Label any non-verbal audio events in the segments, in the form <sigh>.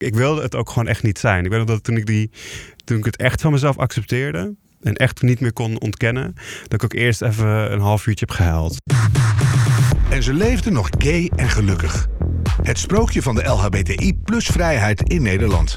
Ik wilde het ook gewoon echt niet zijn. Ik weet dat toen ik, die, toen ik het echt van mezelf accepteerde en echt niet meer kon ontkennen, dat ik ook eerst even een half uurtje heb gehuild. En ze leefde nog gay en gelukkig. Het sprookje van de LHBTI plus vrijheid in Nederland.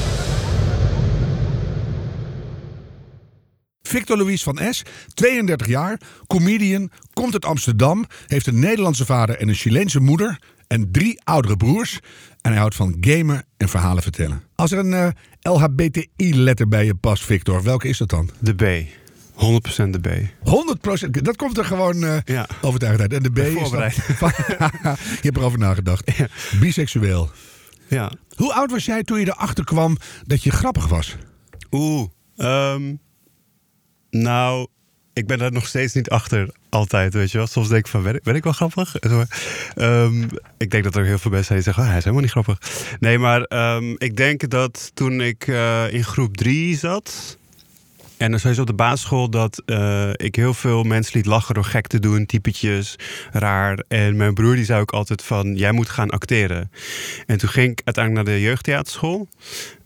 Victor Louis van S, 32 jaar, comedian, komt uit Amsterdam, heeft een Nederlandse vader en een Chileense moeder en drie oudere broers. En hij houdt van gamen en verhalen vertellen. Als er een eh, LHBTI-letter bij je past, Victor, welke is dat dan? De B. 100% de B. 100% dat komt er gewoon eh Ja. overtuigd uit. En de B is dan- <laughs> je hebt erover nagedacht. Ja. Biseksueel. Ja. Hoe oud was jij toen je erachter kwam dat je grappig was? Oeh. ehm, nou, ik ben daar nog steeds niet achter. Altijd, weet je wel. Soms denk ik van, ben ik, ben ik wel grappig? Ehm, ik denk dat er heel veel mensen zijn die zeggen, oh, hij is helemaal niet grappig. Nee, maar ehm, ik denk dat toen ik eh, in groep drie zat... En dan sowieso op de basisschool dat eh, ik heel veel mensen liet lachen door gek te doen, typetjes, raar. En mijn broer die zei ook altijd van, jij moet gaan acteren. En toen ging ik uiteindelijk naar de jeugdtheaterschool.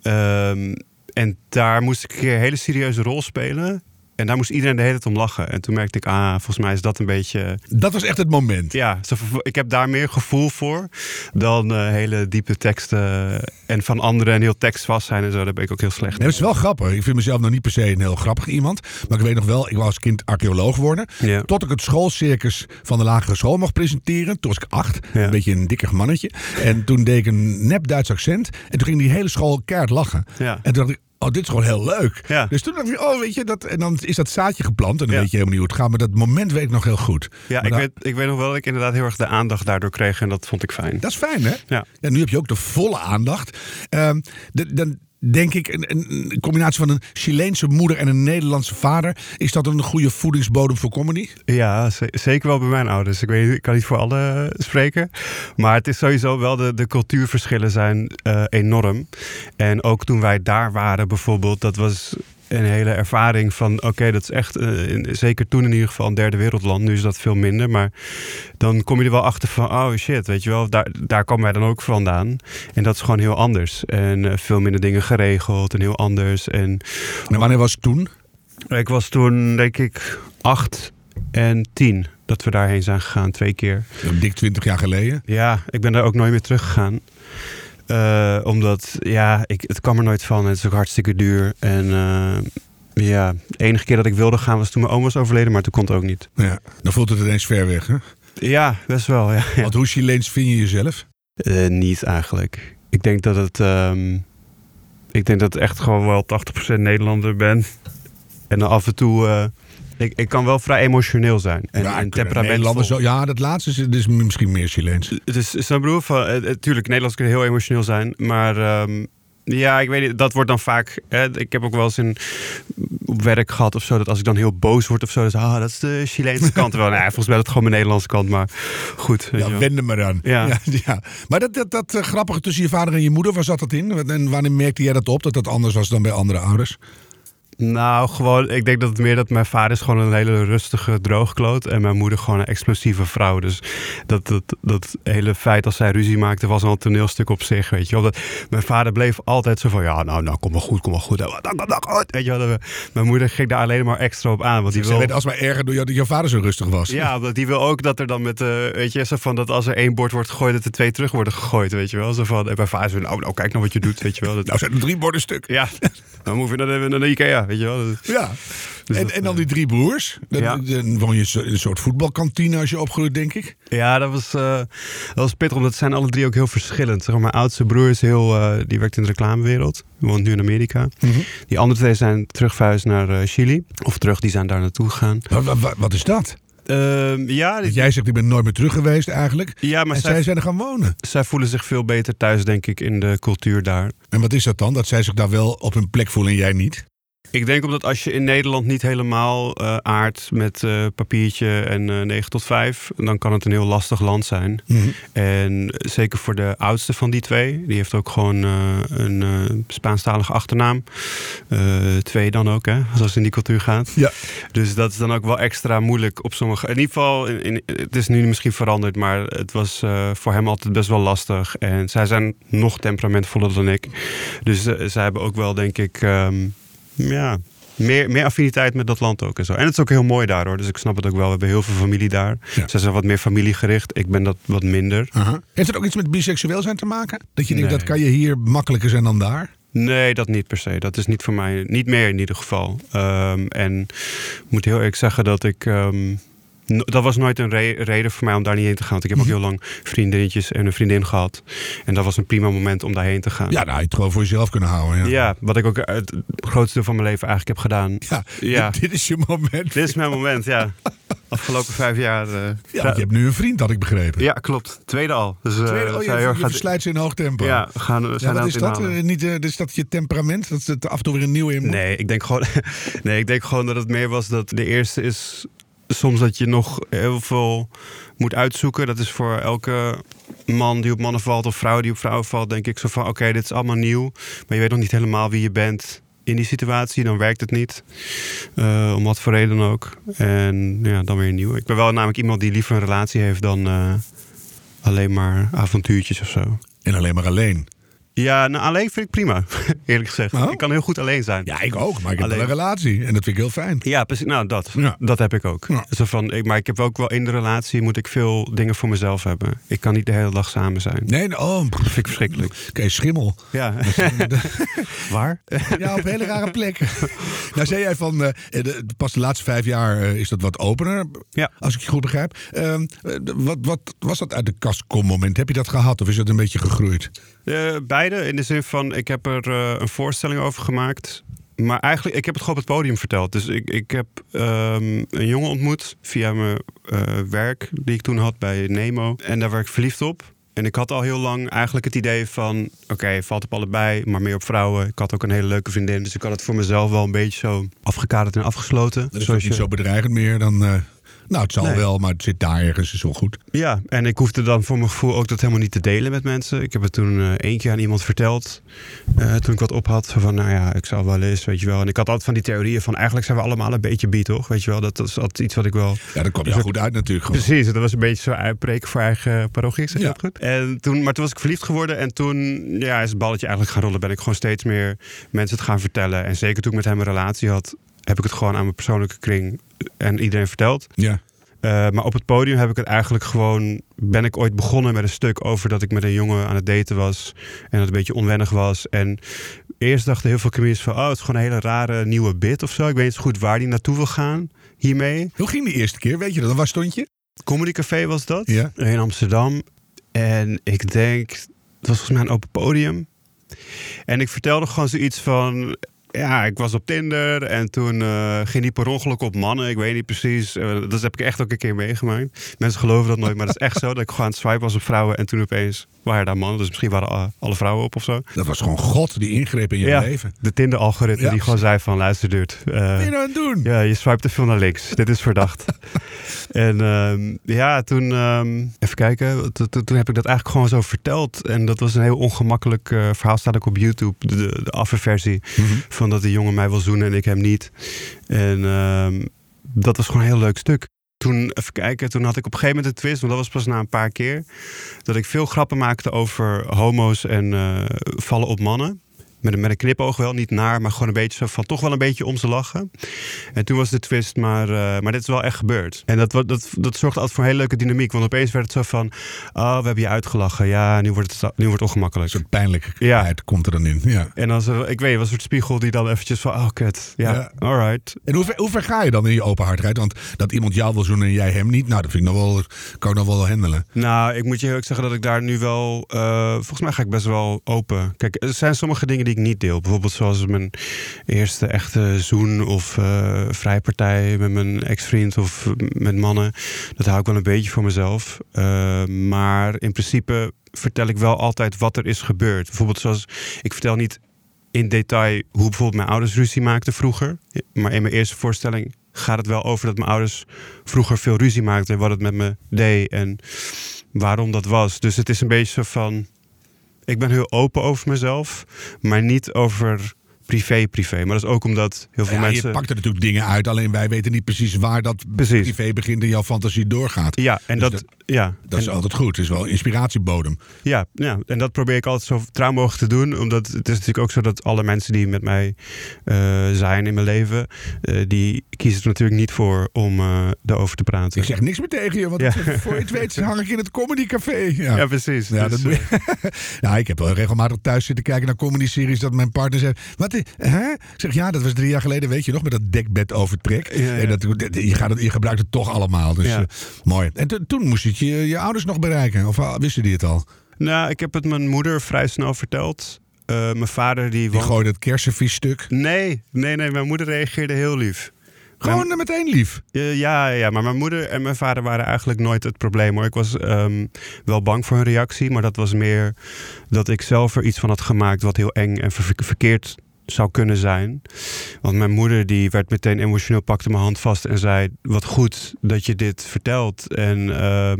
Ehm, en daar moest ik een hele serieuze rol spelen. En daar moest iedereen de hele tijd om lachen. En toen merkte ik, ah, volgens mij is dat een beetje... Dat was echt het moment. Ja, ik heb daar meer gevoel voor dan eh, hele diepe teksten. En van anderen en heel tekstvast zijn en zo. Daar ben ik ook heel slecht Nee, dat is wel grappig. Ik vind mezelf nog niet per se een heel grappig iemand. Maar ik weet nog wel, ik wou als kind archeoloog worden. Ja. Tot ik het schoolcircus van de lagere school mocht presenteren. Toen was ik acht. Ja. Een beetje een dikker mannetje. En toen deed ik een nep Duits accent. En toen ging die hele school keihard lachen. Ja. En toen dacht ik, oh, dit is gewoon heel leuk. Ja. Dus toen dacht ik, oh, weet je, dat, en dan is dat zaadje geplant. En dan Ja. weet je helemaal niet hoe het gaat. Maar dat moment weet ik nog heel goed. Ja, Maar ik weet, ik weet nog wel dat ik inderdaad heel erg de aandacht daardoor kreeg. En dat vond ik fijn. Dat is fijn, hè? Ja. Ja, nu heb je ook de volle aandacht. Ehm, de- dan denk ik, een, combinatie van een Chileense moeder en een Nederlandse vader. Is dat een goede voedingsbodem voor comedy? Ja, ze- zeker wel bij mijn ouders. Ik, weet, ik kan niet voor alle spreken. Maar het is sowieso wel, de, de cultuurverschillen zijn eh, enorm. En ook toen wij daar waren bijvoorbeeld, dat was een hele ervaring van... oké, dat is echt, eh, in- zeker toen in ieder geval, een derde wereldland. Nu is dat veel minder, maar dan kom je er wel achter van... oh shit, weet je wel, daar, daar komen wij dan ook vandaan. En dat is gewoon heel anders. En eh, veel minder dingen geregeld en heel anders. En En wanneer was het toen? ik was toen, denk ik, acht en tien dat we daarheen zijn gegaan, twee keer. Dik 20 jaar geleden. Ja, ik ben daar ook nooit meer teruggegaan. Eh, omdat, ja, ik, het kwam er nooit van. Het is ook hartstikke duur. En eh, ja, de enige keer dat ik wilde gaan was toen mijn oom was overleden, maar toen kon het ook niet. Ja, dan voelt het ineens ver weg. Hè? Ja, best wel. Ja, ja. Want hoe Chileens vind je jezelf? Eh, niet eigenlijk. Ik denk dat het, ehm, ik denk dat ik echt gewoon wel 80% Nederlander ben. En dan af en toe, ik, ik kan wel vrij emotioneel zijn. En, ja, en temperamentvol. Zo, ja, dat laatste is, is misschien meer Chileens. Dus snap broer van, tuurlijk, Nederlands kunnen heel emotioneel zijn, maar ehm, ja, ik weet niet, dat wordt dan vaak. Hè, ik heb ook wel eens in, op werk gehad of zo, dat als ik dan heel boos word of zo, dan is ah, dat is de Chileense kant. Wel, nou, volgens mij is het gewoon mijn Nederlandse kant, maar goed. Ja, wend maar aan. Ja. <laughs> Ja, ja. Maar dat, dat, dat eh, grappige tussen je vader en je moeder, waar zat dat in? En wanneer merkte jij dat op, dat dat anders was dan bij andere ouders? Nou, gewoon, ik denk dat het meer dat mijn vader is gewoon een hele rustige droogkloot en mijn moeder gewoon een explosieve vrouw. Dus dat, dat, dat hele feit als zij ruzie maakte was al een toneelstuk op zich, weet je wel. Dat, mijn vader bleef altijd zo van, ja, nou, nou, kom maar goed, kom maar goed. Dan kom maar goed. Weet je wel, dat- mijn moeder ging daar alleen maar extra op aan, want die Ze wil... werd alsmaar erger door jouw vader zo rustig was. Ja, <laughs> omdat die wil ook dat er dan met, eh weet je, zo van dat als er één bord wordt gegooid, dat er twee terug worden gegooid, weet je wel. Zo van, en mijn vader zo, nou, nou, kijk nou wat je doet, weet je wel. Dat, Nou zijn er drie borden stuk. ja, <laughs> dan moet je naar de, naar de Ikea. Ja, weet je wel. Ja. Dus en, dat, en dan eh, die drie broers. Dan, Ja. dan woon je in een soort voetbalkantine als je opgroeit, denk ik. Ja, dat was, eh, dat was pittig, omdat ze zijn alle drie ook heel verschillend. Zeg maar, mijn oudste broer is heel, eh, die werkt in de reclamewereld. Die woont nu in Amerika. Die andere twee zijn terug verhuisd naar Chili. Of terug, die zijn daar naartoe gegaan. Wat, wat, wat is dat? Ehm, ja, Want jij zegt, ik ben nooit meer terug geweest eigenlijk. ja, maar en zij, zij zijn er gaan wonen. zij voelen zich veel beter thuis, denk ik, in de cultuur daar. En wat is dat dan? Dat zij zich daar wel op hun plek voelen en jij niet? Ik denk omdat als je in Nederland niet helemaal eh aardt met eh, papiertje en eh 9 tot 5, dan kan het een heel lastig land zijn. En zeker voor de oudste van die twee, die heeft ook gewoon een Spaanstalige achternaam. Twee dan ook, hè, zoals het in die cultuur gaat. Ja. Dus dat is dan ook wel extra moeilijk op sommige. In ieder geval, in, in- het is nu misschien veranderd, maar het was voor hem altijd best wel lastig. En zij zijn nog temperamentvoller dan ik. Dus zij hebben ook wel, denk ik, ehm, ja, meer, meer affiniteit met dat land ook en zo. En het is ook heel mooi daar hoor, dus ik snap het ook wel. We hebben heel veel familie daar. Ja. Zij zijn wat meer familiegericht. Ik ben dat wat minder. Aha. Heeft het ook iets met biseksueel zijn te maken? Dat je denkt, Nee. dat kan je hier makkelijker zijn dan daar? Nee, dat niet per se. Dat is niet voor mij. Niet meer in ieder geval. Ehm, en ik moet heel eerlijk zeggen dat ik. ehm, no- dat was nooit een re- reden voor mij om daar niet heen te gaan. Want ik heb ook heel lang vriendinnetjes en een vriendin gehad. En dat was een prima moment om daarheen te gaan. Ja, nou, je het gewoon voor jezelf kunnen houden. Ja. Ja, wat ik ook het grootste deel van mijn leven eigenlijk heb gedaan. Ja, Ja. Dit, <laughs> dit is je moment. Dit is mijn moment, ja. Afgelopen vijf jaar. eh, Ja, je hebt nu een vriend, had ik begrepen. ja, klopt. Tweede al. Dus, eh, Tweede, oh, je, je ze in hoog tempo. Ja, gaan, we Ja, zijn wat aan is dat? Eh, niet, is dat je temperament? Dat het af en toe weer een nieuw in moet? Nee, ik denk gewoon, <laughs> nee, ik denk gewoon dat het meer was dat de eerste is soms dat je nog heel veel moet uitzoeken. Dat is voor elke man die op mannen valt of vrouw die op vrouwen valt, denk ik zo van: oké, dit is allemaal nieuw, maar je weet nog niet helemaal wie je bent in die situatie. Dan werkt het niet, Eh, om wat voor reden ook. En ja, dan weer nieuw. Ik ben wel namelijk iemand die liever een relatie heeft dan eh, alleen maar avontuurtjes of zo. En alleen maar alleen. Ja, nou, alleen vind ik prima, <laughs> eerlijk gezegd. Oh? Ik kan heel goed alleen zijn. Ja, ik ook. Maar ik heb wel een relatie. En dat vind ik heel fijn. Ja, precies. Nou, dat. Ja. Dat heb ik ook. Ja. Zo van, ik, maar ik heb ook wel in de relatie moet ik veel dingen voor mezelf hebben. Ik kan niet de hele dag samen zijn. Dat Nee, oh, pff, vind ik verschrikkelijk. oké, schimmel. Ja. <laughs> <laughs> Waar? Ja, op een hele rare plek. nou, zei jij van, eh, de, pas de laatste vijf jaar eh, is dat wat opener. Ja. Als ik je goed begrijp. Ehm, eh, wat, wat was dat uit de kast kom moment? Heb je dat gehad of is het een beetje gegroeid? Eh, beide, in de zin van, ik heb er eh, een voorstelling over gemaakt. Maar eigenlijk, ik heb het gewoon op het podium verteld. Dus ik, ik heb ehm, een jongen ontmoet via mijn eh, werk die ik toen had bij Nemo. En daar werd ik verliefd op. En ik had al heel lang eigenlijk het idee van... oké, valt op allebei, maar meer op vrouwen. Ik had ook een hele leuke vriendin. Dus ik had het voor mezelf wel een beetje zo afgekaderd en afgesloten. Dat is Zoals ook niet je- zo bedreigend meer dan... eh, nou, het zal Nee. wel, maar het zit daar ergens. is wel goed. Ja, en ik hoefde dan voor mijn gevoel ook dat helemaal niet te delen met mensen. Ik heb het toen eh, één keer aan iemand verteld. eh, toen ik wat op had. Van, nou ja, ik zal wel eens, weet je wel. En ik had altijd van die theorieën van, eigenlijk zijn we allemaal een beetje bi, toch? Weet je wel, dat, dat is altijd iets wat ik wel... Ja, dat komt Dus goed uit natuurlijk. Gewoon. Precies, dat was een beetje zo uitbreken voor eigen parochie, zeg Ja. dat goed? En toen, maar toen was ik verliefd geworden en toen ja, is het balletje eigenlijk gaan rollen. Ben ik gewoon steeds meer mensen het gaan vertellen. En zeker toen ik met hem een relatie had, heb ik het gewoon aan mijn persoonlijke kring en iedereen verteld. Ja. Uh, maar op het podium heb ik het eigenlijk gewoon. Ben ik ooit begonnen met een stuk over dat ik met een jongen aan het daten was. En dat het een beetje onwennig was. En eerst dachten heel veel comedians van. Oh, het is gewoon een hele rare nieuwe bit of zo. Ik weet niet zo goed waar die naartoe wil gaan hiermee. Hoe ging die eerste keer? Weet je dat? Waar stond je? Comedy Café was dat. Ja. In Amsterdam. En ik denk. Het was volgens mij een open podium. En ik vertelde gewoon zoiets van. Ja, ik was op Tinder en toen eh, ging die per ongeluk op mannen. Ik weet niet precies. Eh, dat heb ik echt ook een keer meegemaakt. Mensen geloven dat nooit, maar dat is echt zo. Dat ik gewoon aan het swipen was op vrouwen en toen opeens waren daar mannen. Dus misschien waren alle- alle vrouwen op of zo. Dat was gewoon God die ingreep in je Ja, leven. de Tinder-algoritme Ja. die gewoon zei van luister duurt. Wat ben je nou aan het doen? Ja, je swipe te veel naar links. Dit is verdacht. <laughs> en ehm, ja, toen, ehm, even kijken, to- to- toen heb ik dat eigenlijk gewoon zo verteld. En dat was een heel ongemakkelijk eh, verhaal, staat ook op YouTube, de, de, de afverversie. Mhm. Van dat die jongen mij wil zoenen en ik hem niet. En ehm, dat was gewoon een heel leuk stuk. Toen, even kijken, toen had ik op een gegeven moment een twist, want dat was pas na een paar keer. Dat ik veel grappen maakte over homo's en eh, vallen op mannen. Met een, met een knipoog wel, niet naar, maar gewoon een beetje zo van toch wel een beetje om ze lachen. En toen was de twist, maar, uh, maar dit is wel echt gebeurd. En dat, dat, dat, dat zorgt altijd voor een hele leuke dynamiek. Want opeens werd het zo van, oh, we hebben je uitgelachen. Ja, nu wordt het, nu wordt het ongemakkelijk. Een soort pijnlijkheid ja. komt er dan in. Ja. En zo, ik weet, was een soort spiegel die dan eventjes van, oh kut, ja, ja. alright. En hoe ver, hoe ver ga je dan in je openhartigheid? Want dat iemand jou wil zoenen en jij hem niet, nou, dat vind ik nog wel, kan ik nog wel handelen. Nou, ik moet je eerlijk zeggen dat ik daar nu wel, uh, volgens mij ga ik best wel open. Kijk, er zijn sommige dingen die niet deel. Bijvoorbeeld zoals mijn eerste echte zoen of uh, vrijpartij met mijn ex-vriend of met mannen. Dat hou ik wel een beetje voor mezelf. Uh, maar in principe vertel ik wel altijd wat er is gebeurd. Bijvoorbeeld zoals, ik vertel niet in detail hoe bijvoorbeeld mijn ouders ruzie maakten vroeger. Maar in mijn eerste voorstelling gaat het wel over dat mijn ouders vroeger veel ruzie maakten. En wat het met me deed en waarom dat was. Dus het is een beetje zo van ik ben heel open over mezelf, maar niet over privé-privé. Maar dat is ook omdat heel veel ja, mensen... Je pakt er natuurlijk dingen uit, alleen wij weten niet precies waar dat precies. privé begint en jouw fantasie doorgaat. Ja, en dus dat, dat, ja. dat is altijd goed. Het is wel inspiratiebodem. Ja, ja, en dat probeer ik altijd zo trouw mogelijk te doen. Omdat het is natuurlijk ook zo dat alle mensen die met mij uh, zijn in mijn leven... Uh, die kiezen er natuurlijk niet voor om uh, erover te praten. Ik zeg niks meer tegen je, want ja. voor je het weet hang ik in het comedycafé. Ja, ja precies. Ja, dus, dat <laughs> nou, ik heb wel regelmatig thuis zitten kijken naar comedy-series... dat mijn partner zei... Wat Hè? Ik zeg, ja, dat was drie jaar geleden, weet je nog, met dat dekbed overtrek. Ja. En dat, je, gaat het, je gebruikt het toch allemaal. Dus uh, mooi. En toen moest je, je je ouders nog bereiken? Of uh, wisten die het al? Nou, ik heb het mijn moeder vrij snel verteld. Uh, mijn vader die... Die gooide het kersenviesstuk? Nee, nee, nee. Mijn moeder reageerde heel lief. Gewoon mijn, meteen lief? Uh, ja, ja, maar mijn moeder en mijn vader waren eigenlijk nooit het probleem. Hoor. Ik was um, wel bang voor hun reactie, maar dat was meer dat ik zelf er iets van had gemaakt wat heel eng en ver verkeerd zou kunnen zijn. Want mijn moeder die werd meteen emotioneel, pakte mijn hand vast en zei: Wat goed dat je dit vertelt. En uh,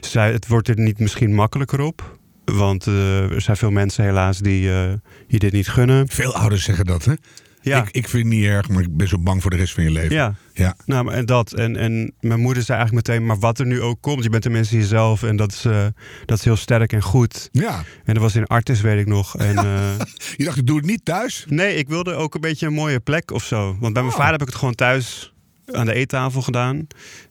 zei: Het wordt er niet misschien makkelijker op. Want uh, er zijn veel mensen helaas die uh, je dit niet gunnen. Veel ouders zeggen dat, hè? Ja. Ik, ik vind het niet erg, maar ik ben zo bang voor de rest van je leven. Ja. ja. Nou, en dat. En, en mijn moeder zei eigenlijk meteen, maar wat er nu ook komt, je bent tenminste jezelf. En dat is, uh, dat is heel sterk en goed. Ja. En dat was in Artis, weet ik nog. En, uh, <laughs> je dacht, ik doe het niet thuis? Nee, ik wilde ook een beetje een mooie plek of zo. Want bij mijn oh. vader heb ik het gewoon thuis aan de eettafel gedaan.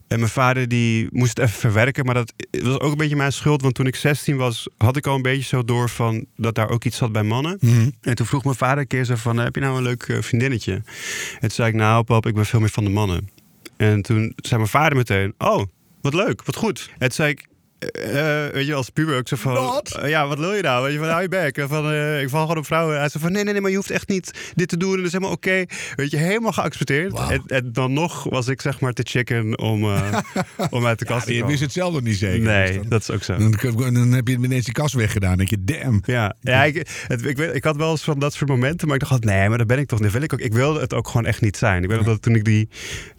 En mijn vader die moest het even verwerken, maar dat was ook een beetje mijn schuld. Want toen ik 16 was, had ik al een beetje zo door van dat daar ook iets zat bij mannen. Mm -hmm. En toen vroeg mijn vader een keer zo van, heb je nou een leuk eh, vriendinnetje? En toen zei ik, nou pap, ik ben veel meer van de mannen. En toen zei mijn vader meteen, oh, wat leuk, wat goed. En toen zei ik, uh, weet je, als puber ook zo van... Wat? Uh, ja, wat wil je nou? Weet je, van, hou je bek. Van, uh, ik val gewoon op vrouwen. Hij zei van, nee, nee, nee, maar je hoeft echt niet dit te doen. En dat is helemaal oké. Okay. Weet je, helemaal geaccepteerd. Wow. En, en, dan nog was ik zeg maar te chicken om, <laughs> om uit de kast ja, te komen. Je wist het zelf nog niet zeker. Nee, dan, dat is ook zo. Dan, dan, heb je ineens die kast weggedaan. denk je, damn. Ja, ja ik, het, ik, ik, had wel eens van dat soort momenten. Maar ik dacht, nee, maar dat ben ik toch. Dat wil ik ook. Ik wilde het ook gewoon echt niet zijn. Ik weet dat toen ik, die,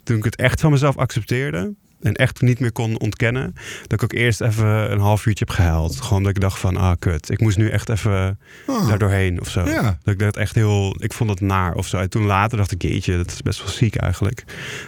toen ik het echt van mezelf accepteerde en echt niet meer kon ontkennen, dat ik ook eerst even een half uurtje heb gehuild. Gewoon dat ik dacht van, ah kut, ik moest nu echt even oh. daar doorheen of zo. Ja. Dat ik dat echt heel, ik vond het naar of zo. En toen later dacht ik, jeetje, dat is best wel ziek eigenlijk.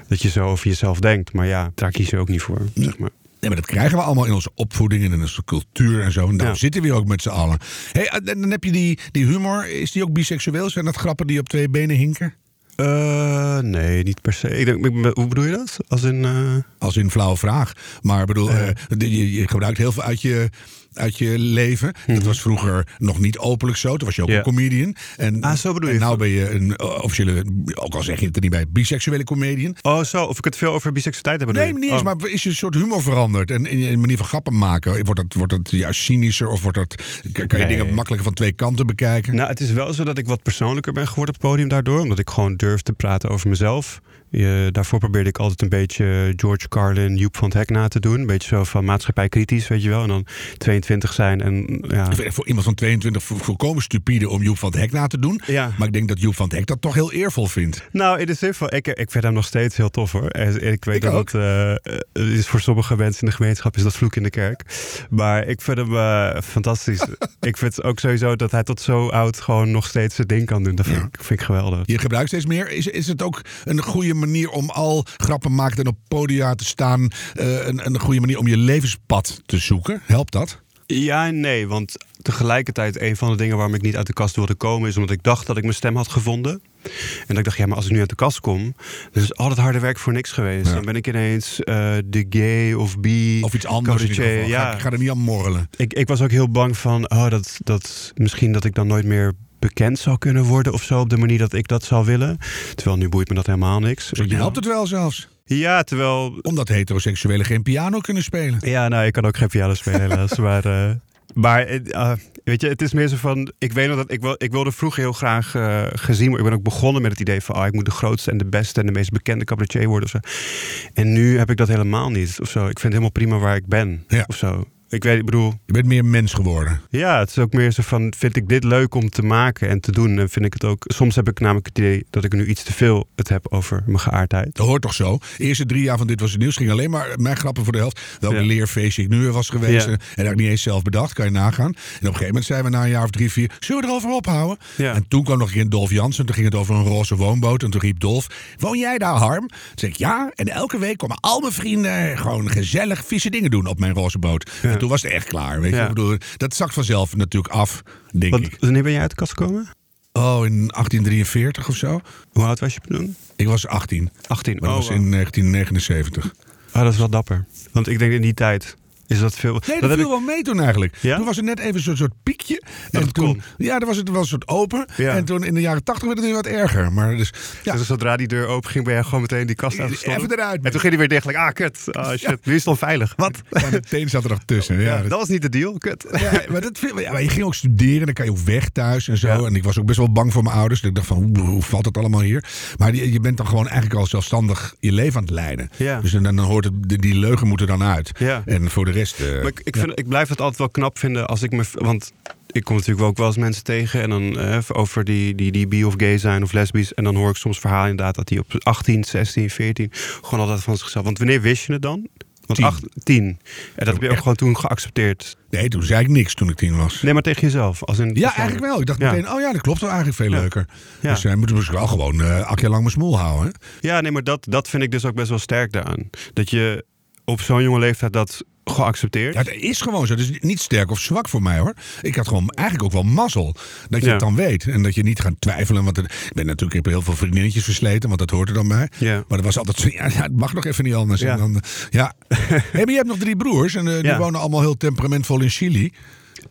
Dat je zo over jezelf denkt. Maar ja, daar kies je ook niet voor, zeg maar. Nee, maar dat krijgen we allemaal in onze opvoeding en in onze cultuur en zo. En daar ja. zitten we ook met z'n allen. Hey, en dan heb je die, die humor. Is die ook biseksueel? Zijn dat grappen die op twee benen hinken? Uh, nee, niet per se. Ik denk, hoe bedoel je dat? Als in, uh... Als in flauwe vraag. Maar bedoel, uh. je, je, gebruikt heel veel uit je, uit je leven. Mm -hmm. Dat was vroeger nog niet openlijk zo. Toen was je ook yeah. een comedian. En, ah, zo bedoel en je. nou ben je een officiële, ook al zeg je het er niet bij, biseksuele comedian. Oh, zo. Of ik het veel over biseksualiteit heb Nee, niet eens. Oh. Maar is je soort humor veranderd? En in je manier van grappen maken? Wordt dat, wordt dat juist cynischer? Of wordt dat, kan je nee. dingen makkelijker van twee kanten bekijken? Nou, het is wel zo dat ik wat persoonlijker ben geworden op het podium daardoor. Omdat ik gewoon durf te praten over mezelf. Je, daarvoor probeerde ik altijd een beetje George Carlin, Joep van het Hek na te doen. Een beetje zo van maatschappij kritisch, weet je wel. En dan 22 zijn en ja. Voor iemand van 22 volkomen stupide om Joep van het Hek na te doen. Ja. Maar ik denk dat Joep van het Hek dat toch heel eervol vindt. Nou, in de zin van, ik, ik vind hem nog steeds heel tof hoor. En ik weet ik dat ook. het uh, is voor sommige mensen in de gemeenschap is dat vloek in de kerk. Maar ik vind hem uh, fantastisch. <laughs> ik vind ook sowieso dat hij tot zo oud gewoon nog steeds zijn ding kan doen. Dat vind, ja. ik, vind ik geweldig. Je gebruikt steeds meer. Is, is het ook een goede manier om al grappen maken en op podia te staan. Uh, een, een goede manier om je levenspad te zoeken. Helpt dat? Ja en nee, want tegelijkertijd een van de dingen waarom ik niet uit de kast wilde komen... is omdat ik dacht dat ik mijn stem had gevonden. En dat ik dacht, ja, maar als ik nu uit de kast kom... dan is al het harde werk voor niks geweest. Ja. Dan ben ik ineens eh, de gay of bi... Of iets anders in ieder cabaretier. geval. Ga, Ja, ik ga er niet aan morrelen. ik, ik was ook heel bang van... Oh, dat, dat misschien dat ik dan nooit meer bekend zou kunnen worden of zo... op de manier dat ik dat zou willen. Terwijl nu boeit me dat helemaal niks. Zo, je helpt het wel zelfs. Ja, terwijl Omdat heteroseksuelen geen piano kunnen spelen. Ja, nou, ik kan ook geen piano spelen helaas. <laughs> maar eh, maar eh, weet je, het is meer zo van... Ik weet nog dat ik, wil, ik wilde vroeger heel graag eh, gezien worden. Ik ben ook begonnen met het idee van... ah, ik moet de grootste en de beste en de meest bekende cabaretier worden. Of zo. En nu heb ik dat helemaal niet. Of zo. Ik vind het helemaal prima waar ik ben. Ja. Of zo. Ik weet, ik bedoel, Je bent meer mens geworden. ja, het is ook meer zo van, vind ik dit leuk om te maken en te doen? En vind ik het ook, soms heb ik namelijk het idee dat ik nu iets te veel het heb over mijn geaardheid. Dat hoort toch zo? De eerste drie jaar van Dit Was Het Nieuws ging alleen maar mijn grappen voor de helft. Welk Ja. leerfeestje ik nu was geweest. Ja. En dat heb ik niet eens zelf bedacht, kan je nagaan. En op een gegeven moment zijn we na een jaar of drie, vier... Zullen we erover ophouden? Ja. En toen kwam nog een keer Dolf Jansen. Toen ging het over een roze woonboot. En toen riep Dolf, woon jij daar Harm? Toen zei ik, ja. En elke week komen al mijn vrienden gewoon gezellig vieze dingen doen op mijn roze boot. En toen was het echt klaar. Weet je? Ik bedoel, dat zakt vanzelf natuurlijk af, denk Wat, ik. wanneer ben jij uit de kast gekomen? Oh, in 1843 of zo? Hoe oud was je toen? Ik was 18. 18. Maar dat oh, was in 1979. Oh, dat is wel dapper. Want ik denk in die tijd is dat veel. Nee, dat, viel ik, wel mee toen eigenlijk. Ja? Toen was er net even zo'n soort piekje. Dat en het toen, kon. Ja, dan was het wel een soort open. Ja. En toen in de jaren tachtig werd het weer wat erger. Maar dus, ja, dus zodra die deur open ging, ben jij gewoon meteen die kast uitgestopt. even eruit. En toen ging hij weer dicht. like, ah, kut. Ah, shit. Nu is het onveilig. Wat? <laughs> Meteen zat er nog tussen. Ja, dat- was niet de deal. Kut. ja, maar, dat, ja, maar je ging ook studeren, dan kan je ook weg thuis en zo. En ik was ook best wel bang voor mijn ouders. Dus ik dacht van, hoe, valt het allemaal hier? Maar die- je bent dan gewoon eigenlijk al zelfstandig je leven aan het leiden. Ja. Dus dan, dan hoort het, die, die leugen moeten dan uit. Ja. En voor de rest... eh, Maar ik, ik, vind, ik blijf het altijd wel knap vinden als ik me. Want ik kom natuurlijk ook wel eens mensen tegen. En dan eh, over die, die, die bi of gay zijn of lesbisch. En dan hoor ik soms verhalen inderdaad dat die op 18, 16, 14. gewoon altijd van zichzelf. Want wanneer wist je het dan? Want Tien. 8, 10. En dat heb je ook echt? gewoon toen geaccepteerd. Nee, toen zei ik niks toen ik tien was. Nee, maar tegen jezelf. Als in Ja, eigenlijk wel. Ik dacht Ja. meteen, oh ja, dat klopt wel eigenlijk veel Ja. leuker. Ja. Dus hij moet dus wel gewoon eh acht jaar lang mijn smoel houden. hè? Ja, nee, maar dat, dat vind ik dus ook best wel sterk daaraan. Dat je op zo'n jonge leeftijd dat geaccepteerd. Ja, dat is gewoon zo. Dat is niet sterk of zwak voor mij hoor. Ik had gewoon eigenlijk ook wel mazzel. Dat je Ja. het dan weet. En dat je niet gaat twijfelen. Want er- ik ben natuurlijk, ik heb heel veel vriendinnetjes versleten. Want dat hoort er dan bij. Ja. Maar dat was altijd zo, ja, ja, het mag nog even niet anders. Ja. En dan, eh, ja. <laughs> hey, maar je hebt nog drie broers. En eh, die Ja. wonen allemaal heel temperamentvol in Chili.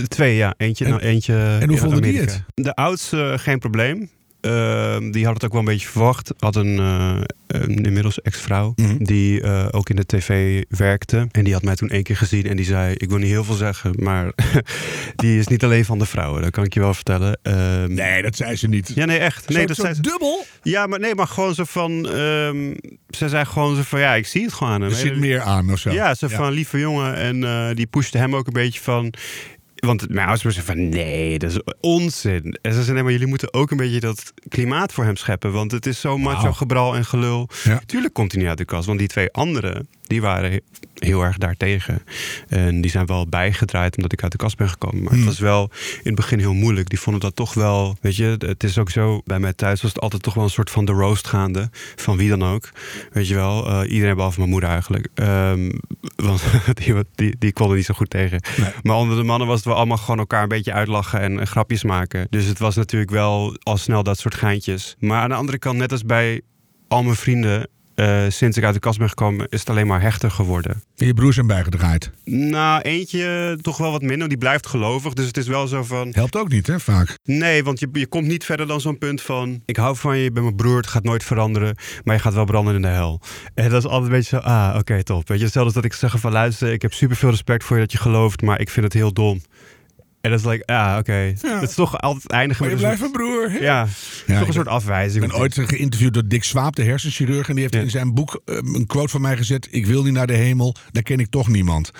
Twee, ja. Eentje, En- nou, eentje en hoe in vonden die Amerika. De oudste, eh, geen probleem. Ehm, die had het ook wel een beetje verwacht. Had een, eh, een inmiddels ex-vrouw Mhm. die eh, ook in de tv werkte. En die had mij toen één keer gezien en die zei: Ik wil niet heel veel zeggen, maar <laughs> die is niet alleen van de vrouwen. Dat kan ik je wel vertellen. Ehm, Nee, dat zei ze niet. Ja, nee, echt. Nee, Zo- dat zo zei ze- dubbel. ja, maar nee, maar gewoon zo van. ehm, ze zei gewoon zo van: Ja, ik zie het gewoon. Er zit meer aan of zo. Ja, zo van lieve jongen. En eh, die pushte hem ook een beetje van. Want mijn ouders zeiden van nee, dat is onzin. En ze zeiden nee, maar jullie moeten ook een beetje dat klimaat voor hem scheppen. Want het is zo macho gebral en gelul. Ja. Tuurlijk komt hij niet uit de kast. Want die twee anderen, die waren he- heel erg daartegen. En die zijn wel bijgedraaid omdat ik uit de kast ben gekomen. Maar Hmm. het was wel in het begin heel moeilijk. Die vonden dat toch wel, weet je, het is ook zo. Bij mij thuis was het altijd toch wel een soort van de roast gaande. Van wie dan ook. Weet je wel, eh, iedereen behalve mijn moeder eigenlijk. Ehm, want <laughs> die, die, die kon er niet zo goed tegen. Nee. Maar onder de mannen was het wel allemaal gewoon elkaar een beetje uitlachen en, en grapjes maken. Dus het was natuurlijk wel al snel dat soort geintjes. Maar aan de andere kant, net als bij al mijn vrienden. Eh, sinds ik uit de kast ben gekomen, is het alleen maar hechter geworden. En je broers zijn bijgedraaid. Nou, eentje toch wel wat minder. Die blijft gelovig. Dus het is wel zo van. Helpt ook niet, hè, vaak. Nee, want je, je komt niet verder dan zo'n punt van... ik hou van je, je bent mijn broer, het gaat nooit veranderen... maar je gaat wel branden in de hel. En dat is altijd een beetje zo, ah, oké, top. Weet je, hetzelfde als dat ik zeg van... luister, ik heb superveel respect voor je dat je gelooft... maar ik vind het heel dom. En dat is like, ah, oké. Ja. Het is toch altijd eindigen Maar je met blijft een broer. hè? Ja, het is toch een soort afwijzing. Ik ben ooit geïnterviewd door Dick Swaap, de hersenchirurg. En die heeft Ja. in zijn boek eh, een quote van mij gezet. Ik wil niet naar de hemel, daar ken ik toch niemand.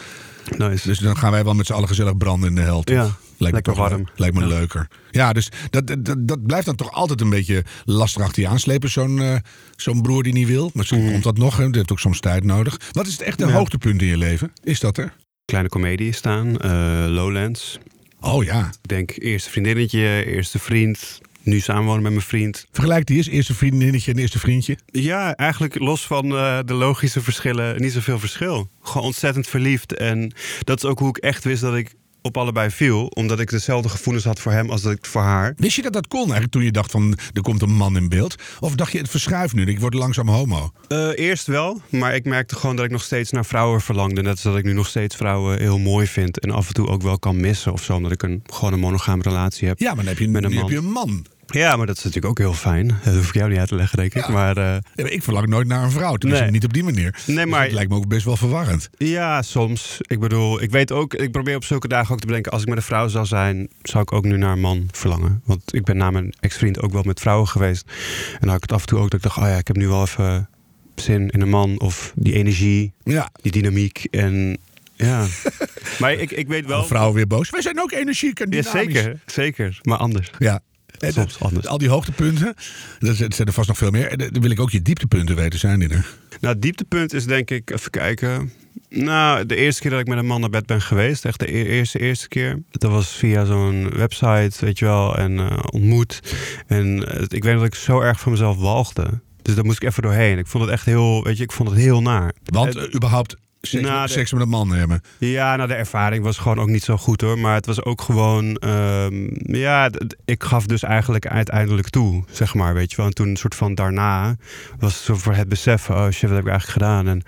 Nice. Dus dan gaan wij wel met z'n allen gezellig branden in de hel. toch? Ja, lijkt me lekker toch warm. Lijkt me Ja. leuker. Ja, dus dat, dat, dat blijft dan toch altijd een beetje lastig achter je aanslepen. Zo'n eh, zo'n broer die niet wil. Misschien komt dat nog. Hè. Dat heeft ook soms tijd nodig. Wat is het echte. Ja. hoogtepunt in je leven? Is dat er? Kleine comedie staan, eh, Lowlands. Oh ja. Ik denk eerste vriendinnetje, eerste vriend... nu samenwonen met mijn vriend. Vergelijk die eens. Eerste vriendinnetje en eerste vriendje. Ja, eigenlijk los van eh, de logische verschillen, niet zoveel verschil. Gewoon ontzettend verliefd. En dat is ook hoe ik echt wist dat ik op allebei viel. Omdat ik dezelfde gevoelens had voor hem als dat ik voor haar. Wist je dat dat kon eigenlijk toen je dacht van er komt een man in beeld? Of dacht je het verschuift nu, ik word langzaam homo? Uh, eerst wel, maar ik merkte gewoon dat ik nog steeds naar vrouwen verlangde. Net als dat ik nu nog steeds vrouwen heel mooi vind. En af en toe ook wel kan missen of zo. Omdat ik een, gewoon een monogame relatie heb. Ja, maar dan heb je, met een man. Heb je een man. Ja, maar dat is natuurlijk ook heel fijn. Dat hoef ik jou niet uit te leggen, denk ik. Maar, uh... ja, ik verlang nooit naar een vrouw. Tenminste, niet op die manier. Nee, dus maar... dat lijkt me ook best wel verwarrend. Ja, soms. Ik bedoel, ik weet ook... Ik probeer op zulke dagen ook te bedenken... als ik met een vrouw zou zijn... zou ik ook nu naar een man verlangen. Want ik ben na mijn ex-vriend ook wel met vrouwen geweest. En dan had ik het af en toe ook dat ik dacht... oh ja, ik heb nu wel even zin in een man. Of die energie, ja. die dynamiek. En ja. <laughs> maar ik, ik weet wel... Vrouwen weer boos. Wij zijn ook energiek en dynamisch. Ja, zeker, zeker. Maar anders. Ja. Soms anders. Al die hoogtepunten, er zijn er vast nog veel meer. Dan wil ik ook je dieptepunten weten, zijn die er? Nou, dieptepunt is denk ik, even kijken. Nou, de eerste keer dat ik met een man naar bed ben geweest, echt de e-, eerste, eerste keer. Dat was via zo'n website, weet je wel, en uh, ontmoet. En uh, ik weet dat ik zo erg van mezelf walgde. Dus daar moest ik even doorheen. Ik vond het echt heel, weet je, ik vond het heel naar. Want uh, überhaupt seks, nou, seks met een man hebben. Ja, nou de ervaring was gewoon ook niet zo goed hoor. Maar het was ook gewoon, um, ja, ik gaf dus eigenlijk uiteindelijk toe, zeg maar, weet je wel. En toen een soort van daarna was het zo voor het beseffen, oh shit, wat heb ik eigenlijk gedaan? En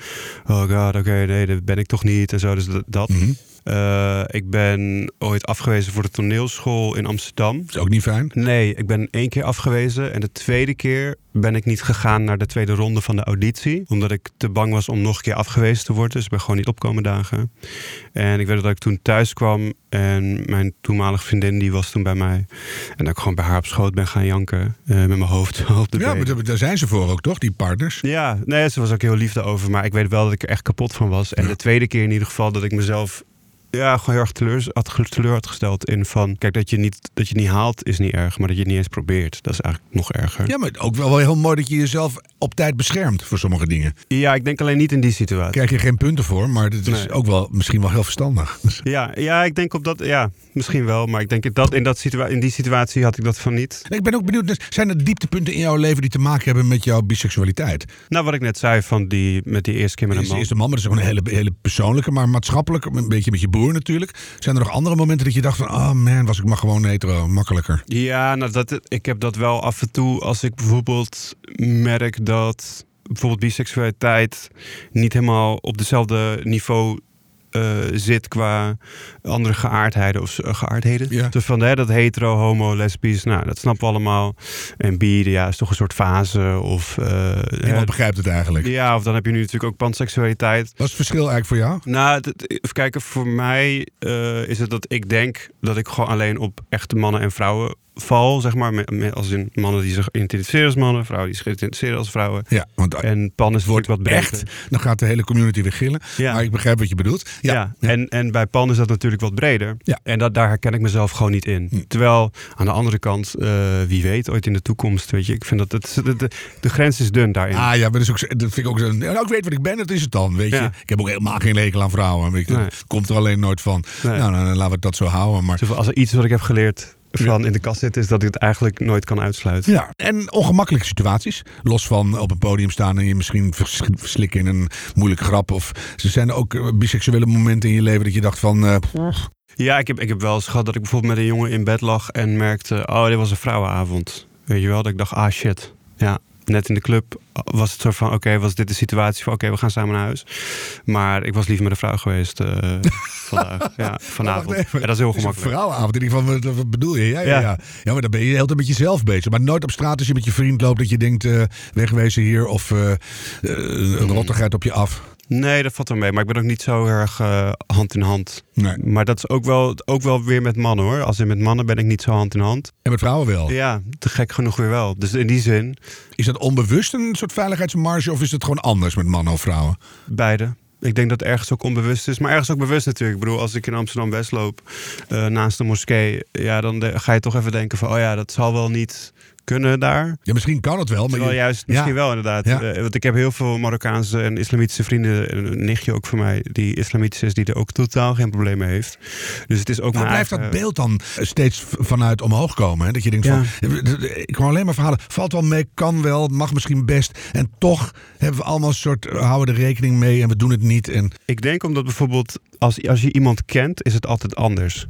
oh god, oké, nee, dat ben ik toch niet en zo. Dus dat. Mm uh, ik ben ooit afgewezen voor de toneelschool in Amsterdam. Dat is ook niet fijn? Nee, ik ben één keer afgewezen. En de tweede keer ben ik niet gegaan naar de tweede ronde van de auditie. Omdat ik te bang was om nog een keer afgewezen te worden. Dus ik ben gewoon niet opkomen dagen. En ik weet dat ik toen thuis kwam. En mijn toenmalige vriendin die was toen bij mij. En dat ik gewoon bij haar op schoot ben gaan janken. Uh, met mijn hoofd <laughs> op de Ja, maar daar zijn ze voor ook, toch? Die partners? Ja, nee, ze was ook heel lief over. Maar ik weet wel dat ik er echt kapot van was. En de tweede keer in ieder geval dat ik mezelf ja, gewoon heel erg teleur, had, teleur had gesteld in van... Kijk, dat je, niet, dat je niet haalt is niet erg, maar dat je het niet eens probeert. Dat is eigenlijk nog erger. Ja, maar ook wel heel mooi dat je jezelf op tijd beschermt voor sommige dingen. Ja, ik denk alleen niet in die situatie. Krijg je geen punten voor, maar het is ook wel misschien wel heel verstandig. <laughs> Ja, ja, ik denk op dat... Ja, misschien wel, maar ik denk dat in, dat situa in die situatie had ik dat van niet. Ik ben ook benieuwd, dus zijn er dieptepunten in jouw leven die te maken hebben met jouw biseksualiteit? Nou, wat ik net zei van die, met die eerste keer met een man. Eerste man, maar dat is gewoon een hele, hele persoonlijke, maar maatschappelijk, een beetje met je natuurlijk. Zijn er nog andere momenten dat je dacht van, oh man, was ik maar gewoon hetero, makkelijker? Ja, nou, dat, ik heb dat wel af en toe als ik bijvoorbeeld merk dat bijvoorbeeld biseksualiteit niet helemaal op dezelfde niveau uh, zit qua andere geaardheden of uh, geaardheden. Ja. Dus van hè, dat hetero, homo, lesbisch, nou, dat snappen we allemaal. En bi, ja, is toch een soort fase of... Uh, Niemand begrijpt het eigenlijk. Ja, of dan heb je nu natuurlijk ook panseksualiteit. Wat is het verschil eigenlijk voor jou? Nou, even kijken, voor mij is het dat ik denk dat ik gewoon alleen op echte mannen en vrouwen val, zeg maar. Met, als in mannen die zich identificeren als mannen, vrouwen die zich identificeren als vrouwen. Ja, want en pan is wordt wat breder. Echt, dan gaat de hele community weer gillen. Ja. Maar ik begrijp wat je bedoelt. Ja, ja. En, en bij pan is dat natuurlijk wat breder. Ja. En dat, daar herken ik mezelf gewoon niet in. Hm. Terwijl aan de andere kant, uh, wie weet, ooit in de toekomst, weet je, ik vind dat het, de, de, de grens is dun daarin. Ah ja, maar dat, is ook, dat vind ik ook zo. Nou, ik weet wat ik ben, dat is het dan, weet je. Ik heb ook helemaal geen lekel aan vrouwen. Weet je. Nee. Komt er alleen nooit van. Nee. Nou, dan, laten we dat zo houden. Maar... Als er iets wat ik heb geleerd van in de kast zit, is dat ik het eigenlijk nooit kan uitsluiten. Ja, en ongemakkelijke situaties. Los van op een podium staan en je misschien verslikken in een moeilijke grap. Of ze zijn er ook eh, biseksuele momenten in je leven dat je dacht van. Uh, ja, ik heb, ik heb wel eens gehad dat ik bijvoorbeeld met een jongen in bed lag en merkte, oh, dit was een vrouwenavond. Weet je wel, dat ik dacht, ah shit. Ja, net in de club was het soort van: oké, was dit de situatie van: oké, we gaan samen naar huis. Maar ik was liever met een vrouw geweest uh, <laughs> vandaag. Ja, vanavond. en dat is heel gemakkelijk. Een vrouwenavond. In ieder geval, wat bedoel je? Ja, ja, ja. ja. maar dan ben je heel tijd met jezelf bezig. Maar nooit op straat als je met je vriend loopt dat je denkt: uh, wegwezen hier of uh, een rottigheid op je af. Nee, dat valt wel mee. Maar ik ben ook niet zo erg uh, hand in hand. Nee. Maar dat is ook wel, ook wel weer met mannen hoor. Als in met mannen ben ik niet zo hand in hand. En met vrouwen wel? Ja, te gek genoeg weer wel. Dus in die zin. Is dat onbewust een soort veiligheidsmarge of is het gewoon anders met mannen of vrouwen? Beide. Ik denk dat het ergens ook onbewust is. Maar ergens ook bewust natuurlijk. Ik bedoel, als ik in Amsterdam-West loop uh, naast de moskee. Ja, dan ga je toch even denken van... Oh ja, dat zal wel niet kunnen daar. Ja, misschien kan het wel, maar Terwijl juist misschien Ja. wel inderdaad. Ja. Eh, want ik heb heel veel Marokkaanse en islamitische vrienden. Een nichtje ook van mij die islamitisch is, die er ook totaal geen probleem mee heeft. Dus het is ook mijn blijft eigen- dat beeld dan steeds vanuit omhoog komen? Hè? Dat je denkt Ja. van, ik hoor alleen maar verhalen, valt wel mee, kan wel, mag misschien best. En toch hebben we allemaal een soort, eh, houden er rekening mee en we doen het niet. En Ik denk omdat bijvoorbeeld als, als je iemand kent, is het altijd anders.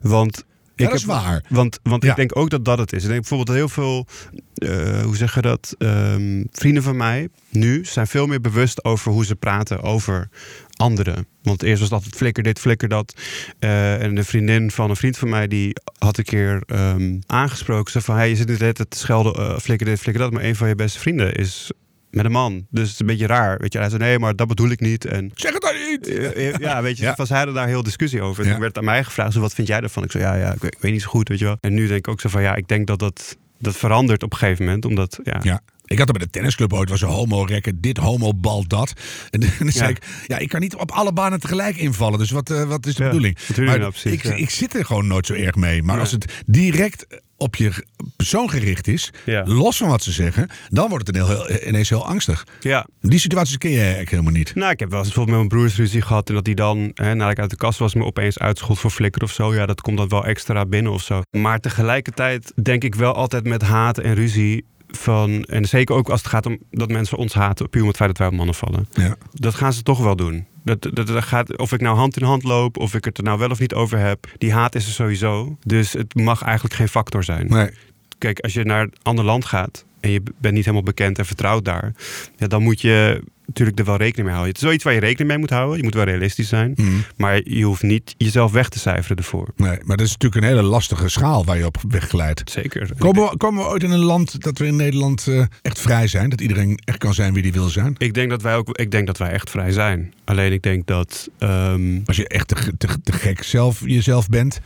Want ik dat is heb- waar. Want, want Ja. ik denk ook dat dat het is. Ik denk bijvoorbeeld dat heel veel, eh, hoe zeg je dat, Ehm, vrienden van mij nu zijn veel meer bewust over hoe ze praten over anderen. Want eerst was het altijd flikker dit, flikker dat. Eh, en een vriendin van een vriend van mij, die had een keer ehm, aangesproken. Ze van, hey, je zit niet net te schelden, eh, flikker dit, flikker dat. Maar een van je beste vrienden is met een man. Dus het is een beetje raar. Weet je, hij zei, nee, maar dat bedoel ik niet. En Zeg het dan niet! ja, weet je, Ja. van ze hadden daar heel discussie over. En Ja. Toen werd aan mij gevraagd, zo, wat vind jij ervan? Ik zei, ja, ja ik, weet, ik weet niet zo goed, weet je wel. En nu denk ik ook zo van, ja, ik denk dat dat, dat verandert op een gegeven moment. Omdat, ja, Ja. Ik had er bij de tennisclub ooit, was een homo-rekker, dit homo-bal, dat. En <laughs> dan zei ik, ja, ik kan niet op alle banen tegelijk invallen. Dus wat, eh, wat is de bedoeling? Maar nou precies, ik, ik zit er gewoon nooit zo erg mee. Maar als het direct op je persoon gericht is, Ja. los van wat ze zeggen, dan wordt het heel- ineens heel angstig. ja. Die situaties ken je eigenlijk helemaal niet. Nou, ik heb wel eens bijvoorbeeld met mijn broers ruzie gehad. En dat die dan, hè, nadat ik uit de kast was, me opeens uitschot voor flikker of zo. Ja, dat komt dan wel extra binnen of zo. Maar tegelijkertijd denk ik wel altijd met haat en ruzie van... En zeker ook als het gaat om dat mensen ons haten, puur om het feit dat wij op mannen vallen. Ja. Dat gaan ze toch wel doen. Dat, dat, dat gaat, of ik nou hand in hand loop, of ik het er nou wel of niet over heb. Die haat is er sowieso. Dus het mag eigenlijk geen factor zijn. Nee. Kijk, als je naar een ander land gaat en je bent niet helemaal bekend en vertrouwd daar, ja, dan moet je natuurlijk er wel rekening mee houden. Het is wel iets waar je rekening mee moet houden. Je moet wel realistisch zijn. Mhm. Maar je hoeft niet jezelf weg te cijferen ervoor. nee. Maar dat is natuurlijk een hele lastige schaal waar je op wegglijdt. Zeker. Komen we, komen we ooit in een land dat we in Nederland eh, echt vrij zijn? Dat iedereen echt kan zijn wie die wil zijn? Ik denk dat wij ook. Ik denk dat wij echt vrij zijn. Alleen ik denk dat. ehm, Als je echt te, te, te gek zelf jezelf bent,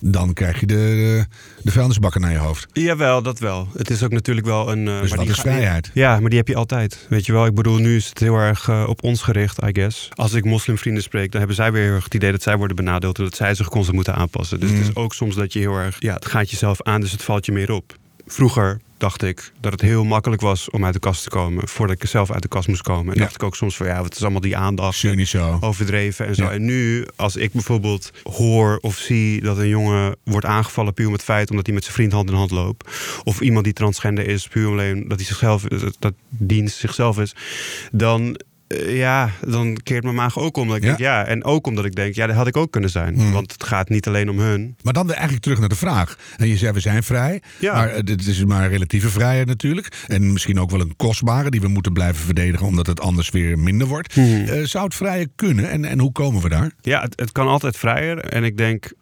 dan krijg je de, de vuilnisbakken naar je hoofd. Jawel, dat wel. Het is ook natuurlijk wel een. eh, Dus maar die is vrijheid? Ja, maar die heb je altijd. Weet je wel, ik bedoel, nu is het heel erg eh, op ons gericht, I guess. Als ik moslimvrienden spreek, dan hebben zij weer heel erg het idee dat zij worden benadeeld en dat zij zich constant moeten aanpassen. Dus Mm. het is ook soms dat je heel erg, ja, het gaat jezelf aan, dus het valt je meer op. Vroeger dacht ik dat het heel makkelijk was om uit de kast te komen, voordat ik zelf uit de kast moest komen. En Ja. dacht ik ook soms van, ja, wat is allemaal die aandacht. Niet zo. Overdreven en zo. Ja. En nu, als ik bijvoorbeeld hoor of zie dat een jongen wordt aangevallen puur om het feit omdat hij met zijn vriend hand in hand loopt. Of iemand die transgender is, puur alleen dat hij zichzelf, dat dienst zichzelf is. Dan, eh, ja, dan keert mijn maag ook om. Dat ik Ja. denk, ja. En ook omdat ik denk, ja, dat had ik ook kunnen zijn. Hmm. Want het gaat niet alleen om hun. Maar dan eigenlijk terug naar de vraag. En je zei, we zijn vrij. Ja. Maar eh, dit is maar een relatieve vrijheid natuurlijk. En misschien ook wel een kostbare die we moeten blijven verdedigen... omdat het anders weer minder wordt. Hmm. Eh, zou het vrije kunnen? En, en hoe komen we daar? Ja, het, het kan altijd vrijer. En ik denk,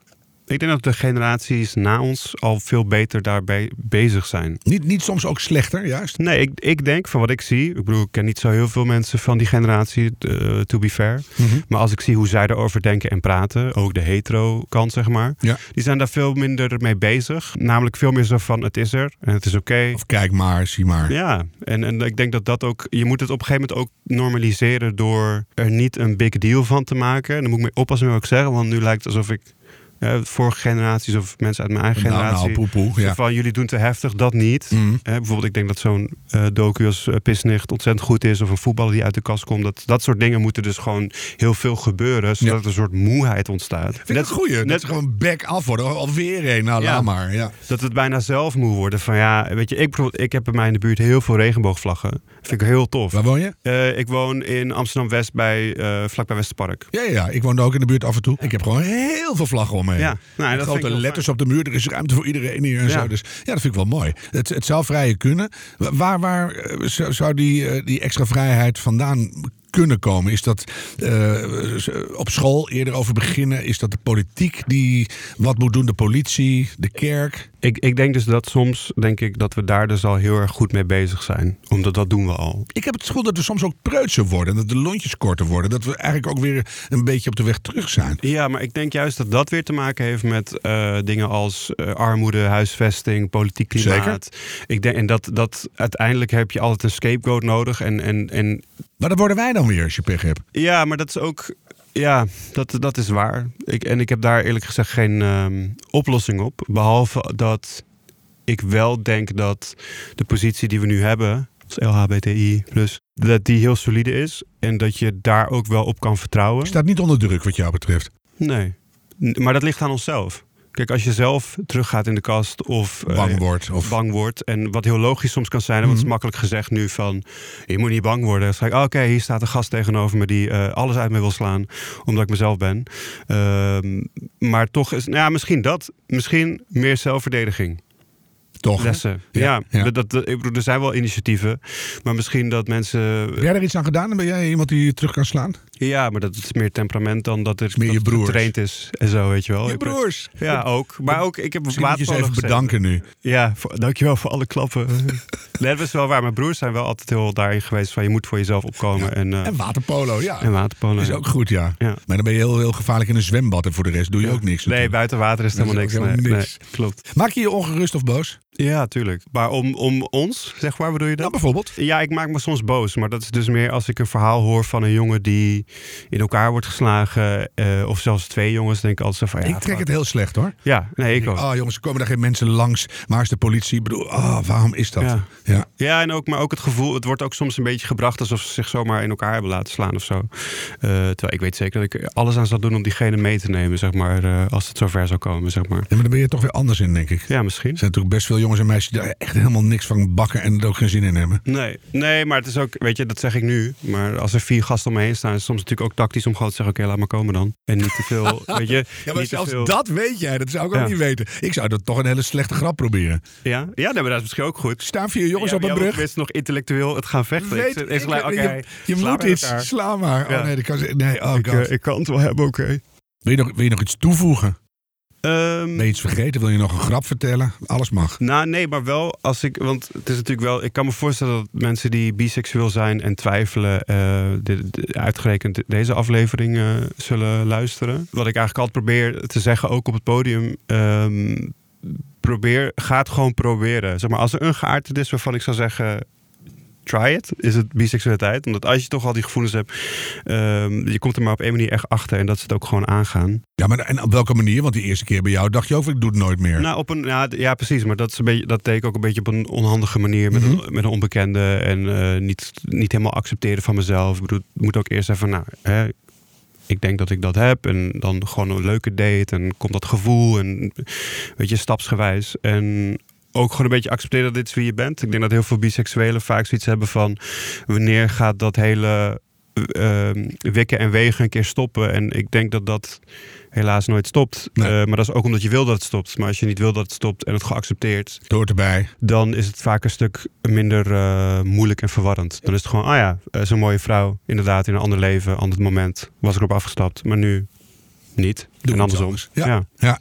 ik denk dat de generaties na ons al veel beter daarbij bezig zijn. Niet, niet soms ook slechter, juist? Nee, ik, ik denk van wat ik zie. Ik bedoel, ik ken niet zo heel veel mensen van die generatie, eh, to be fair. Mhm. Maar als ik zie hoe zij erover denken en praten, ook de hetero-kant zeg maar, Ja. die zijn daar veel minder mee bezig. Namelijk veel meer zo van: het is er en het is oké. Of kijk maar, zie maar. Ja, en, en ik denk dat dat ook. Je moet het op een gegeven moment ook normaliseren door er niet een big deal van te maken. En dan moet ik mee oppassen met wat ik zeg, want nu lijkt het alsof ik. Ja, vorige generaties of mensen uit mijn eigen Nou, generatie. nou, poepoe. Ja. Van jullie doen te heftig, dat niet. Mhm. Hè, bijvoorbeeld, ik denk dat zo'n eh docu als uh, Pisnicht ontzettend goed is. Of een voetballer die uit de kast komt. Dat, dat soort dingen moeten dus gewoon heel veel gebeuren. Zodat Ja. er een soort moeheid ontstaat. Vind ik een goeie. Net gewoon back af worden. Alweer een. Nou, Ja. laat maar. Ja. Dat het bijna zelf moet worden. Van ja, weet je, ik, bijvoorbeeld, ik heb bij mij in de buurt heel veel regenboogvlaggen. Vind ik heel tof. Waar woon je? Eh, ik woon in Amsterdam-West, bij, eh vlakbij Westerpark. Ja, ja, ja, ik woon ook in de buurt af en toe. Ik heb gewoon heel veel vlaggen om heen. Ja, nou, dat Grote letters op de muur. Er is ruimte voor iedereen hier en Ja. zo. Dus ja, dat vind ik wel mooi. Het, het zou vrije kunnen. Waar, waar eh, zou zou die, eh, die extra vrijheid vandaan kunnen komen? Is dat eh, op school eerder over beginnen? Is dat de politiek die wat moet doen? De politie, de kerk? Ik, ik denk dus dat soms, denk ik, dat we daar dus al heel erg goed mee bezig zijn. Omdat dat doen we al. Ik heb het gevoel dat we soms ook preutser worden. Dat de lontjes korter worden. Dat we eigenlijk ook weer een beetje op de weg terug zijn. Ja, maar ik denk juist dat dat weer te maken heeft met eh, dingen als eh, armoede, huisvesting, politiek klimaat. Ik denk, en dat, dat uiteindelijk heb je altijd een scapegoat nodig. En, en, en Maar dat worden wij dan weer als je pech hebt. ja, maar dat is ook. Ja, dat, dat is waar. Ik, en ik heb daar eerlijk gezegd geen ehm, oplossing op. Behalve dat ik wel denk dat de positie die we nu hebben, als LHBTI, dat die heel solide is. En dat je daar ook wel op kan vertrouwen. Je staat niet onder druk wat jou betreft. Nee, maar dat ligt aan onszelf. Kijk, als je zelf teruggaat in de kast of eh, Bang wordt. Of... bang wordt. En wat heel logisch soms kan zijn, want het is makkelijk gezegd nu van je moet niet bang worden. Dan zeg ik, oh, oké, hier staat een gast tegenover me die eh, alles uit me wil slaan, omdat ik mezelf ben. Ehm, maar toch is, nou ja, misschien dat. Misschien meer zelfverdediging. Toch? Lessen. Ja. Dat, ik bedoel, er zijn wel initiatieven, maar misschien dat mensen. Heb jij er iets aan gedaan? Ben jij iemand die je terug kan slaan? Ja, maar dat is meer temperament dan dat het, meer je broers. getraind is en zo, weet je wel. Je broers. Ja, ook. Maar ook, ik heb ze even bedanken nu. Ja, voor, dankjewel voor alle klappen. <laughs> nee, dat is wel waar. Mijn broers zijn wel altijd heel daarin geweest van je moet voor jezelf opkomen. En, eh En waterpolo, ja. en waterpolo. is ook goed, ja. Ja. Maar dan ben je heel, heel gevaarlijk in een zwembad. En voor de rest doe je ook niks. Nee, natuurlijk. buiten water is helemaal niks. helemaal Nee, niks. nee, klopt. Maak je je ongerust of boos? Ja, tuurlijk. Maar om, om ons, zeg maar, bedoel je Nou, dat? bijvoorbeeld. Ja, ik maak me soms boos. Maar dat is dus meer als ik een verhaal hoor van een jongen die in elkaar wordt geslagen. eh, of zelfs twee jongens. denk ik altijd van ja. ik trek het heel slecht hoor. Ja, nee, ik ook. Oh jongens, er komen daar geen mensen langs. Maar als de politie... Ik bedoel, oh, waarom is dat? Ja. Ja. Ja, en ook, maar ook het gevoel, het wordt ook soms een beetje gebracht alsof ze zich zomaar in elkaar hebben laten slaan of zo. Eh, terwijl ik weet zeker dat ik alles aan zal doen om diegene mee te nemen, zeg maar, eh, als het zover zou komen, zeg maar. Ja, maar dan ben je toch weer anders in, denk ik. Ja, misschien. Er zijn natuurlijk best veel jongens en meisjes die daar echt helemaal niks van bakken en er ook geen zin in hebben. Nee, nee, maar het is ook, weet je, dat zeg ik nu. Maar als er vier gasten om me heen staan, is het soms natuurlijk ook tactisch om gewoon te zeggen: oké, laat maar komen dan. En niet te veel, <laughs> weet je. Ja, maar zelfs veel- dat weet jij. Dat zou ik ook niet weten. Ik zou dat toch een hele slechte grap proberen. Ja, ja nee, maar dat is misschien ook goed. Staan vier jongens Ja, op een brug. wil nog intellectueel het gaan vechten. Weet, ik, oké, je moet iets, elkaar. sla maar. Oh nee, dat kan, nee oh Ik, eh, ik kan het wel hebben, oké. wil, je nog, wil je nog iets toevoegen? Ehm, Ben je iets vergeten? Wil je nog een grap vertellen? Alles mag. Nou, nee, maar wel als ik. Want het is natuurlijk wel. Ik kan me voorstellen dat mensen die biseksueel zijn en twijfelen. eh, de- de- uitgerekend deze aflevering eh, zullen luisteren. Wat ik eigenlijk altijd probeer te zeggen, ook op het podium. ehm, probeer, ga het gewoon proberen. Zeg maar, als er een geaardheid is waarvan ik zou zeggen. Try it, is het biseksualiteit. Omdat als je toch al die gevoelens hebt, ehm, je komt er maar op één manier echt achter. En dat is het ook gewoon aangaan. Ja, maar en op welke manier? Want die eerste keer bij jou dacht je ook, ik doe het nooit meer. Nou, op een, ja, precies. Maar dat, is een beetje, dat deed ik ook een beetje op een onhandige manier. Met, een, met een onbekende. En eh, niet, niet helemaal accepteren van mezelf. Ik bedoel, moet ook eerst even, nou, hè, ik denk dat ik dat heb. En dan gewoon een leuke date. En komt dat gevoel. En weet je, stapsgewijs. En ook gewoon een beetje accepteren dat dit is wie je bent. Ik denk dat heel veel biseksuelen vaak zoiets hebben van... wanneer gaat dat hele eh, wikken en wegen een keer stoppen? En ik denk dat dat helaas nooit stopt. Nee. Eh, maar dat is ook omdat je wil dat het stopt. Maar als je niet wil dat het stopt en het geaccepteerd... Hoort erbij. dan is het vaak een stuk minder eh, moeilijk en verwarrend. Dan is het gewoon, ah ja, zo'n mooie vrouw. Inderdaad, in een ander leven, ander moment was ik erop afgestapt. Maar nu niet. Doe en andersom. anders. Ja. Ja.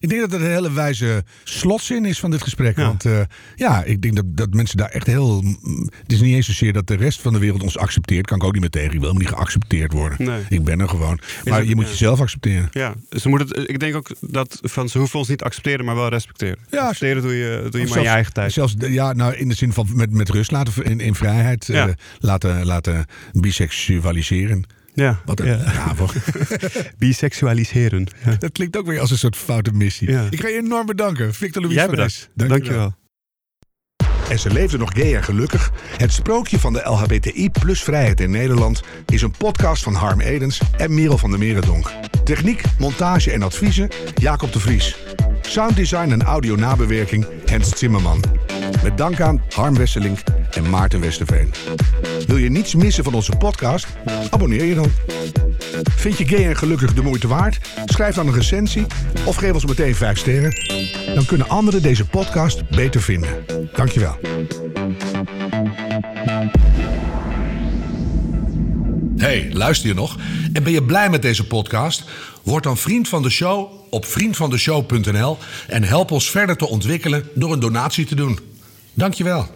Ik denk dat het een hele wijze slotzin is van dit gesprek. Ja. Want eh, ja, ik denk dat, dat mensen daar echt heel... mm, Het is niet eens zozeer dat de rest van de wereld ons accepteert. Kan ik ook niet meer tegen. Ik wil helemaal niet geaccepteerd worden. Nee. Ik ben er gewoon. Maar het- je moet ja. jezelf accepteren. Ja, ze moeten het, ik denk ook dat van ze hoeven ons niet te accepteren, maar wel respecteren. Ja, accepteren doe je, doe je maar in je eigen tijd. Zelfs, ja, nou, in de zin van met, met rust laten, in, in vrijheid Ja. eh, laten, laten biseksualiseren. Ja, Wat een ja. <laughs> biseksualiseren. Ja. Dat klinkt ook weer als een soort foute missie. Ja. Ik ga je enorm bedanken. Victor Louis Jij van bedankt. Es. Dankjewel. En ze leefde nog gay en gelukkig. Het sprookje van de LHBTI plus vrijheid in Nederland is een podcast van Harm Edens en Merel van der Merendonk. Techniek, montage en adviezen Jacob de Vries. Sounddesign en audio nabewerking Hens Zimmerman. Met dank aan Harm Wesselink en Maarten Westerveen. Wil je niets missen van onze podcast? Abonneer je dan. Vind je gay en gelukkig de moeite waard? Schrijf dan een recensie of geef ons meteen 5 sterren. Dan kunnen anderen deze podcast beter vinden. Dankjewel. Hey, luister je nog? En ben je blij met deze podcast? Word dan vriend van de show op vriendvandeshow.nl en help ons verder te ontwikkelen door een donatie te doen. Dankjewel.